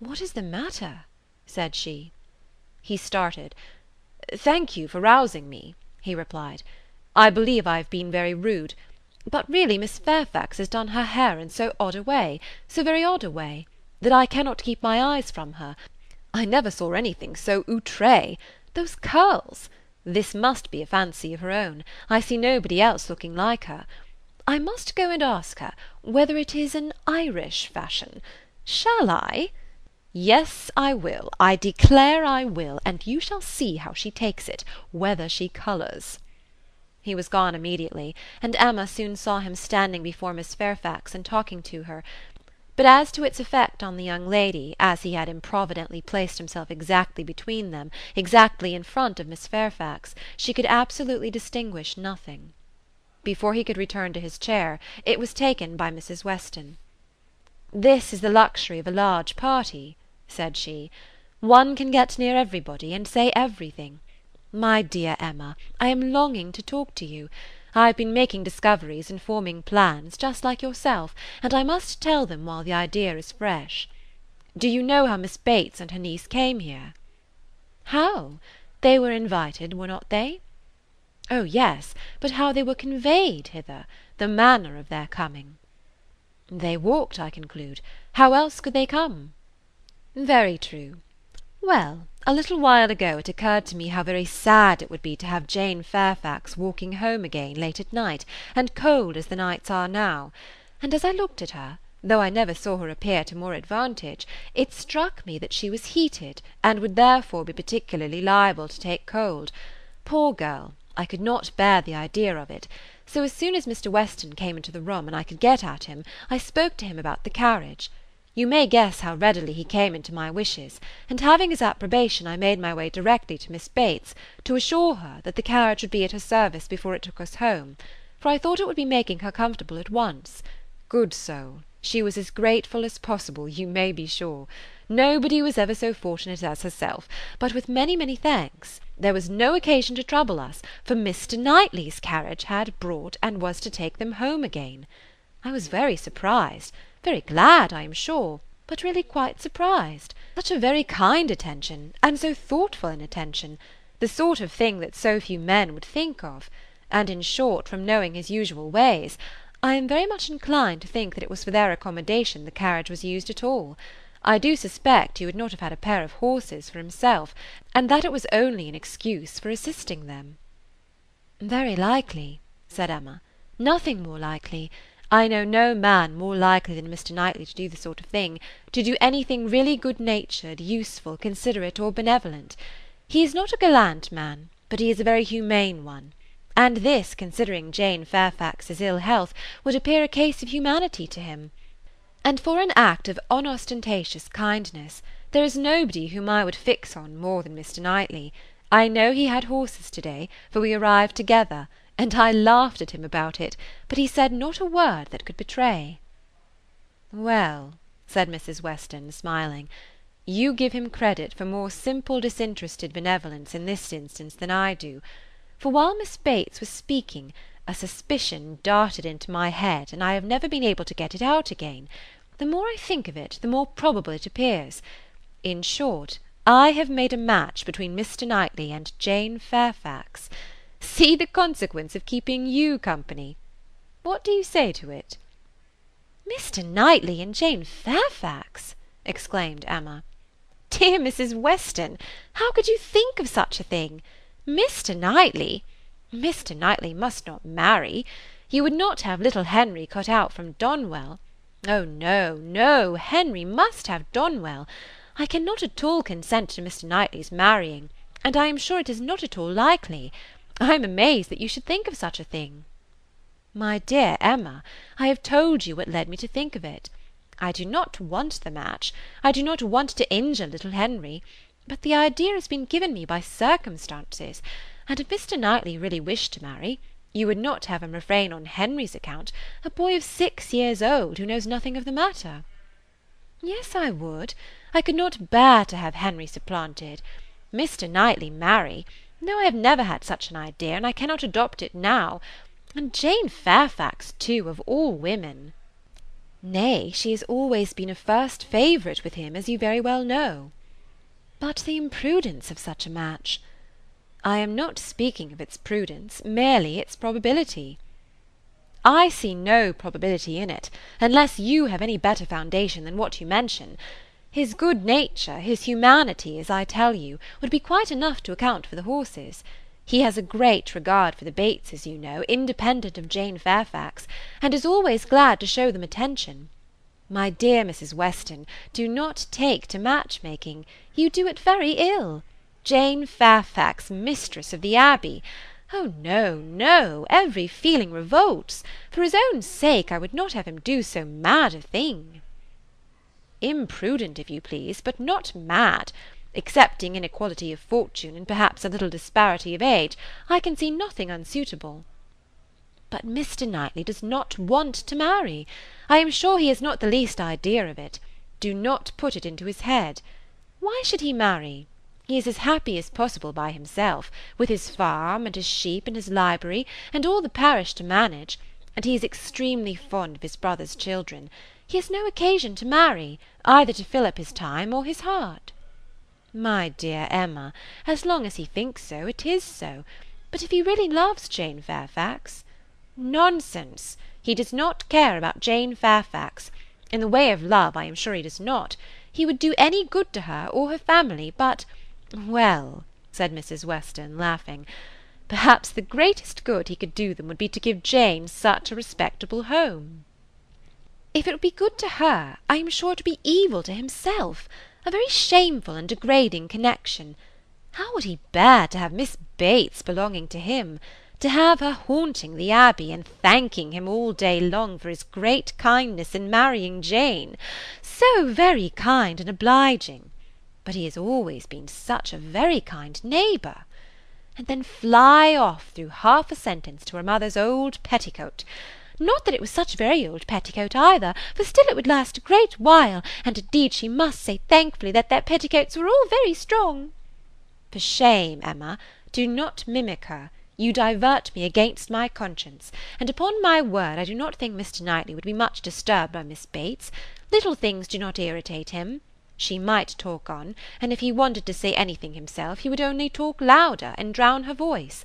"What is the matter?" said she. He started. "Thank you for rousing me," he replied. "I believe I have been very rude. But really Miss Fairfax has done her hair in so odd a way, so very odd a way, that I cannot keep my eyes from her. I never saw anything so outré. Those curls! This must be a fancy of her own. I see nobody else looking like her. I must go and ask her whether it is an Irish fashion. Shall I? Yes, I will. I declare I will, and you shall see how she takes it, whether she colours." He was gone immediately, and Emma soon saw him standing before Miss Fairfax and talking to her; but as to its effect on the young lady, as he had improvidently placed himself exactly between them, exactly in front of Miss Fairfax, she could absolutely distinguish nothing. Before he could return to his chair it was taken by Mrs. Weston. "This is the luxury of a large party," said she. "One can get near everybody, and say everything. My dear Emma, I am longing to talk to you. I have been making discoveries and forming plans, just like yourself, and I must tell them while the idea is fresh. Do you know how Miss Bates and her niece came here?" "How? They were invited, were not they?" "Oh yes, but how they were conveyed hither, the manner of their coming." "They walked, I conclude. How else could they come?" "Very true. Well, a little while ago it occurred to me how very sad it would be to have Jane Fairfax walking home again late at night, and cold as the nights are now; and as I looked at her, though I never saw her appear to more advantage, it struck me that she was heated, and would therefore be particularly liable to take cold. Poor girl! I could not bear the idea of it; so as soon as Mr. Weston came into the room and I could get at him, I spoke to him about the carriage. You may guess how readily he came into my wishes, and having his approbation I made my way directly to Miss Bates, to assure her that the carriage would be at her service before it took us home, for I thought it would be making her comfortable at once. Good soul! she was as grateful as possible, you may be sure. Nobody was ever so fortunate as herself; but with many, many thanks. There was no occasion to trouble us, for Mr. Knightley's carriage had brought and was to take them home again. I was very surprised very glad, I am sure, but really quite surprised. Such a very kind attention, and so thoughtful an attention; the sort of thing that so few men would think of; and in short, from knowing his usual ways, I am very much inclined to think that it was for their accommodation the carriage was used at all. I do suspect he would not have had a pair of horses for himself, and that it was only an excuse for assisting them." "Very likely," said Emma; "nothing more likely. I know no man more likely than Mr. Knightley to do the sort of thing, to do anything really good natured, useful, considerate, or benevolent. He is not a gallant man, but he is a very humane one; and this, considering Jane Fairfax's ill health, would appear a case of humanity to him. And for an act of unostentatious kindness, there is nobody whom I would fix on more than Mr. Knightley. I know he had horses to day, for we arrived together and I laughed at him about it, but he said not a word that could betray." "Well," said Mrs. Weston, smiling, "you give him credit for more simple disinterested benevolence in this instance than I do; for while Miss Bates was speaking, a suspicion darted into my head, and I have never been able to get it out again. The more I think of it, the more probable it appears. In short, I have made a match between Mr. Knightley and Jane Fairfax. See the consequence of keeping you company. What do you say to it?" "Mr. Knightley and Jane Fairfax!" exclaimed Emma. "Dear Mrs. Weston, how could you think of such a thing? Mr. Knightley! Mr. Knightley must not marry. You would not have little Henry cut out from Donwell. Oh no, no, Henry must have Donwell. I cannot at all consent to Mr. Knightley's marrying, and I am sure it is not at all likely. I am amazed that you should think of such a thing." "My dear Emma, I have told you what led me to think of it. I do not want the match; I do not want to injure little Henry; but the idea has been given me by circumstances, and if Mr. Knightley really wished to marry, you would not have him refrain on Henry's account, a boy of six years old, who knows nothing of the matter." "Yes, I would. I could not bear to have Henry supplanted. Mr. Knightley marry! No, I have never had such an idea, and I cannot adopt it now. And Jane Fairfax, too, of all women!" Nay, she has always been a first favourite with him, as you very well know. But the imprudence of such a match! I am not speaking of its prudence, merely its probability. I see no probability in it, unless you have any better foundation than what you mention. His good nature, his humanity, as I tell you, would be quite enough to account for the horses. He has a great regard for the Bateses, you know, independent of Jane Fairfax, and is always glad to show them attention. My dear Mrs. Weston, do not take to match making. You do it very ill. Jane Fairfax, mistress of the Abbey! Oh no, no! every feeling revolts. For his own sake I would not have him do so mad a thing. Imprudent, if you please, but not mad. Excepting inequality of fortune, and perhaps a little disparity of age, I can see nothing unsuitable. But Mr. Knightley does not want to marry. I am sure he has not the least idea of it. Do not put it into his head. Why should he marry? He is as happy as possible by himself, with his farm, and his sheep, and his library, and all the parish to manage, and he is extremely fond of his brother's children. He has no occasion to marry, either to fill up his time or his heart. My dear Emma, as long as he thinks so, it is so. But if he really loves Jane Fairfax Nonsense! He does not care about Jane Fairfax. In the way of love I am sure he does not. He would do any good to her or her family, but well, said Mrs. Weston, laughing, perhaps the greatest good he could do them would be to give Jane such a respectable home. If it would be good to her, I am sure it would be evil to himself a very shameful and degrading connection. How would he bear to have Miss Bates belonging to him? To have her haunting the Abbey, and thanking him all day long for his great kindness in marrying Jane? So very kind and obliging! But he has always been such a very kind neighbour! And then fly off through half a sentence to her mother's old petticoat! Not that it was such a very old petticoat either, for still it would last a great while, and indeed she must say thankfully that their petticoats were all very strong. For shame, Emma! do not mimic her. You divert me against my conscience, and upon my word I do not think Mr. Knightley would be much disturbed by Miss Bates. Little things do not irritate him. She might talk on, and if he wanted to say anything himself, he would only talk louder, and drown her voice.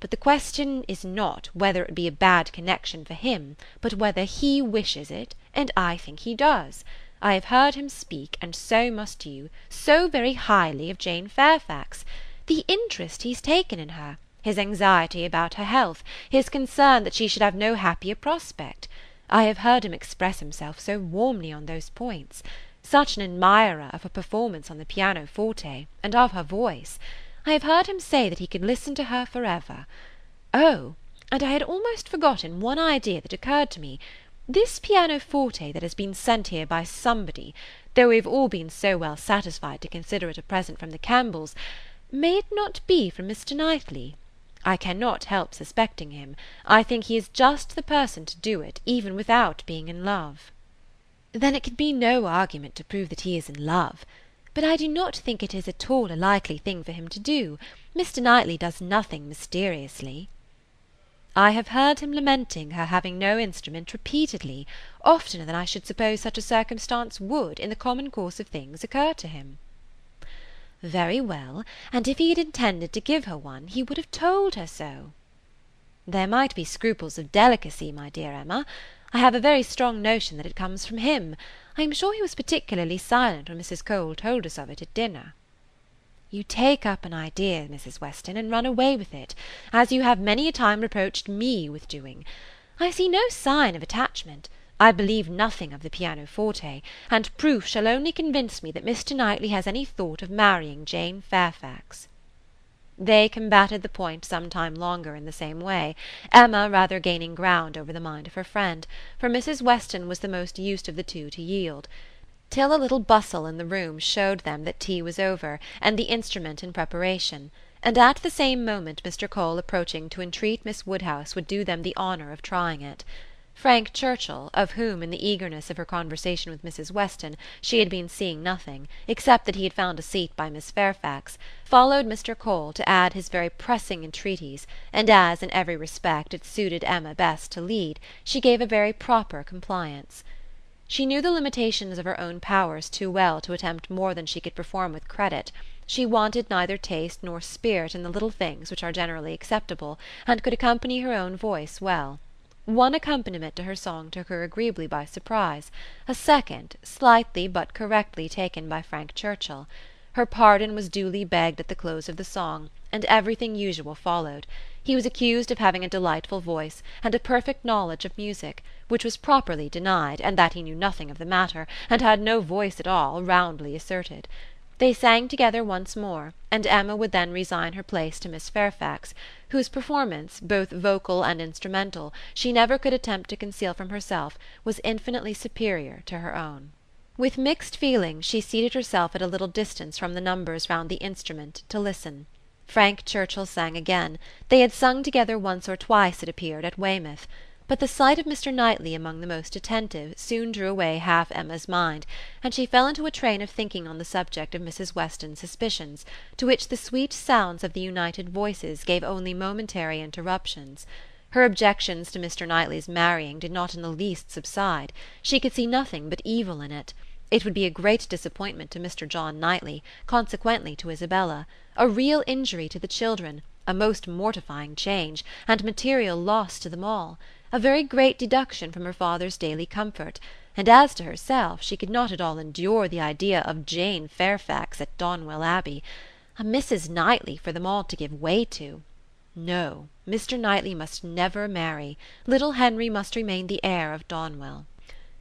But the question is not whether it would be a bad connection for him, but whether he wishes it, and I think he does. I have heard him speak, and so must you, so very highly of Jane Fairfax. The interest he's taken in her, his anxiety about her health, his concern that she should have no happier prospect. I have heard him express himself so warmly on those points. Such an admirer of her performance on the pianoforte, and of her voice! I have heard him say that he could listen to her for ever. Oh, and I had almost forgotten one idea that occurred to me. This pianoforte that has been sent here by somebody, though we have all been so well satisfied to consider it a present from the Campbells, may it not be from Mr. Knightley? I cannot help suspecting him. I think he is just the person to do it, even without being in love. Then it can be no argument to prove that he is in love. But I do not think it is at all a likely thing for him to do. Mr. Knightley does nothing mysteriously. I have heard him lamenting her having no instrument repeatedly, oftener than I should suppose such a circumstance would, in the common course of things, occur to him. Very well, and if he had intended to give her one, he would have told her so. There might be scruples of delicacy, my dear Emma. I have a very strong notion that it comes from him. I am sure he was particularly silent when Mrs. Cole told us of it at dinner. You take up an idea, Mrs. Weston, and run away with it, as you have many a time reproached me with doing. I see no sign of attachment. I believe nothing of the pianoforte, and proof shall only convince me that Mr. Knightley has any thought of marrying Jane Fairfax. They combated the point some time longer in the same way, Emma rather gaining ground over the mind of her friend, for Mrs. Weston was the most used of the two to yield; till a little bustle in the room showed them that tea was over, and the instrument in preparation, and at the same moment Mr. Cole approaching to entreat Miss Woodhouse would do them the honour of trying it. Frank Churchill, of whom, in the eagerness of her conversation with Mrs. Weston, she had been seeing nothing, except that he had found a seat by Miss Fairfax, followed Mr. Cole to add his very pressing entreaties, and as, in every respect, it suited Emma best to lead, she gave a very proper compliance. She knew the limitations of her own powers too well to attempt more than she could perform with credit; she wanted neither taste nor spirit in the little things which are generally acceptable, and could accompany her own voice well. One accompaniment to her song took her agreeably by surprise; a second, slightly but correctly taken by Frank Churchill. Her pardon was duly begged at the close of the song, and everything usual followed. He was accused of having a delightful voice, and a perfect knowledge of music, which was properly denied, and that he knew nothing of the matter, and had no voice at all, roundly asserted. They sang together once more, and Emma would then resign her place to Miss Fairfax, whose performance, both vocal and instrumental, she never could attempt to conceal from herself, was infinitely superior to her own. With mixed feelings she seated herself at a little distance from the numbers round the instrument to listen. Frank Churchill sang again; they had sung together once or twice, it appeared, at Weymouth but the sight of Mr. Knightley among the most attentive soon drew away half Emma's mind, and she fell into a train of thinking on the subject of Mrs. Weston's suspicions, to which the sweet sounds of the united voices gave only momentary interruptions. Her objections to Mr. Knightley's marrying did not in the least subside; she could see nothing but evil in it. It would be a great disappointment to Mr. John Knightley, consequently to Isabella; a real injury to the children, a most mortifying change, and material loss to them all a very great deduction from her father's daily comfort; and as to herself, she could not at all endure the idea of Jane Fairfax at Donwell Abbey a Mrs. Knightley for them all to give way to. No, Mr. Knightley must never marry; little Henry must remain the heir of Donwell.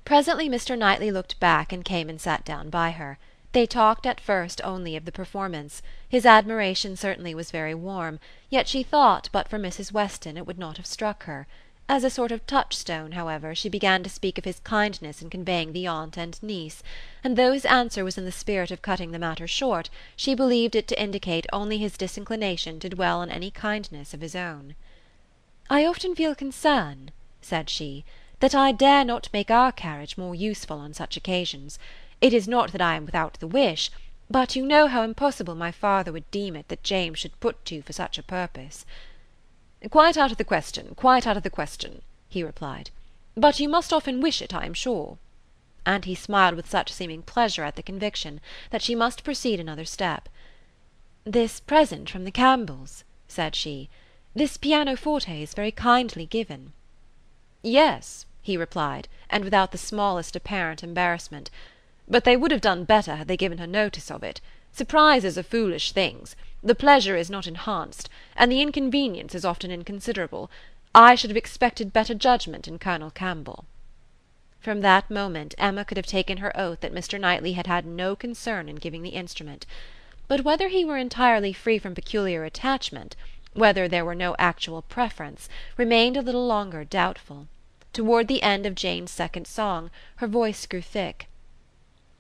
Presently Mr. Knightley looked back and came and sat down by her. They talked at first only of the performance; his admiration certainly was very warm, yet she thought but for Mrs. Weston it would not have struck her. As a sort of touchstone, however, she began to speak of his kindness in conveying the aunt and niece; and though his answer was in the spirit of cutting the matter short, she believed it to indicate only his disinclination to dwell on any kindness of his own. "I often feel concern," said she, "that I dare not make our carriage more useful on such occasions. It is not that I am without the wish, but you know how impossible my father would deem it that James should put to for such a purpose. "Quite out of the question, quite out of the question," he replied. "But you must often wish it, I am sure." And he smiled with such seeming pleasure at the conviction, that she must proceed another step. "This present from the Campbells," said she, "this pianoforte is very kindly given." "Yes," he replied, and without the smallest apparent embarrassment, "but they would have done better had they given her notice of it. Surprises are foolish things the pleasure is not enhanced, and the inconvenience is often inconsiderable. I should have expected better judgment in Colonel Campbell." From that moment Emma could have taken her oath that Mr. Knightley had had no concern in giving the instrument; but whether he were entirely free from peculiar attachment, whether there were no actual preference, remained a little longer doubtful. Toward the end of Jane's second song her voice grew thick.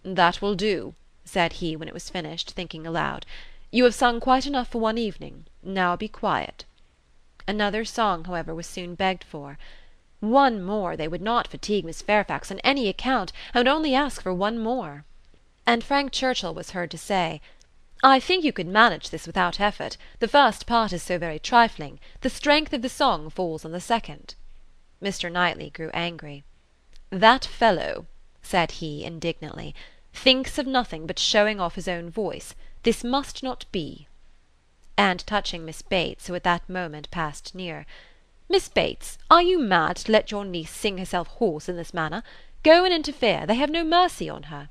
"That will do," said he when it was finished, thinking aloud. You have sung quite enough for one evening; now be quiet." Another song, however, was soon begged for. One more they would not fatigue Miss Fairfax on any account, and would only ask for one more. And Frank Churchill was heard to say, "I think you could manage this without effort; the first part is so very trifling; the strength of the song falls on the second." Mr. Knightley grew angry. "That fellow," said he indignantly, "thinks of nothing but showing off his own voice. This must not be." And touching Miss Bates, who at that moment passed near, "Miss Bates, are you mad to let your niece sing herself hoarse in this manner? Go and interfere; they have no mercy on her."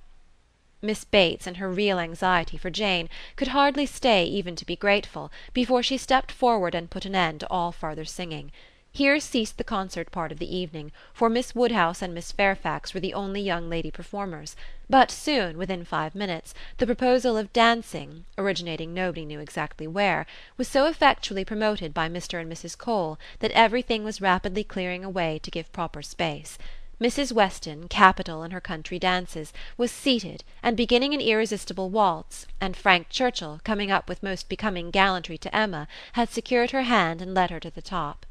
Miss Bates, in her real anxiety for Jane, could hardly stay even to be grateful, before she stepped forward and put an end to all farther singing. Here ceased the concert part of the evening, for Miss Woodhouse and Miss Fairfax were the only young lady performers; but soon, within five minutes, the proposal of dancing, originating nobody knew exactly where, was so effectually promoted by Mr. and Mrs. Cole that everything was rapidly clearing away to give proper space. Mrs. Weston, capital in her country dances, was seated, and beginning an irresistible waltz, and Frank Churchill, coming up with most becoming gallantry to Emma, had secured her hand and led her to the top.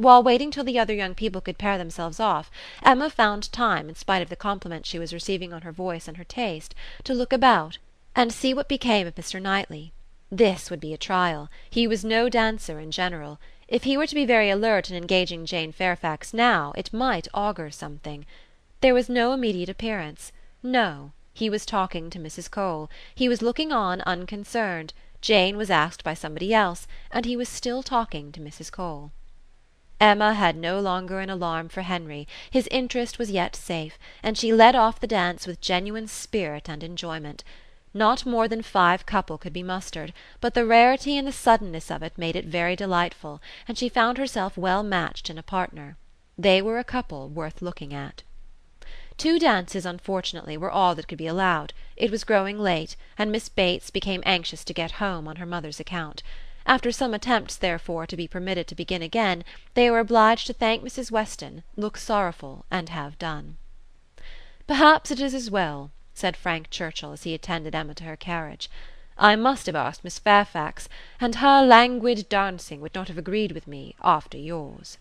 While waiting till the other young people could pair themselves off, Emma found time, in spite of the compliments she was receiving on her voice and her taste, to look about, and see what became of Mr. Knightley. This would be a trial; he was no dancer in general; if he were to be very alert in engaging Jane Fairfax now, it might augur something. There was no immediate appearance. No, he was talking to Mrs. Cole, he was looking on unconcerned, Jane was asked by somebody else, and he was still talking to Mrs. Cole. Emma had no longer an alarm for Henry, his interest was yet safe, and she led off the dance with genuine spirit and enjoyment. Not more than five couple could be mustered, but the rarity and the suddenness of it made it very delightful, and she found herself well matched in a partner. They were a couple worth looking at. Two dances, unfortunately, were all that could be allowed; it was growing late, and Miss Bates became anxious to get home on her mother's account. After some attempts, therefore, to be permitted to begin again, they were obliged to thank Mrs. Weston, look sorrowful, and have done. "Perhaps it is as well," said Frank Churchill as he attended Emma to her carriage. "I must have asked Miss Fairfax, and her languid dancing would not have agreed with me, after yours."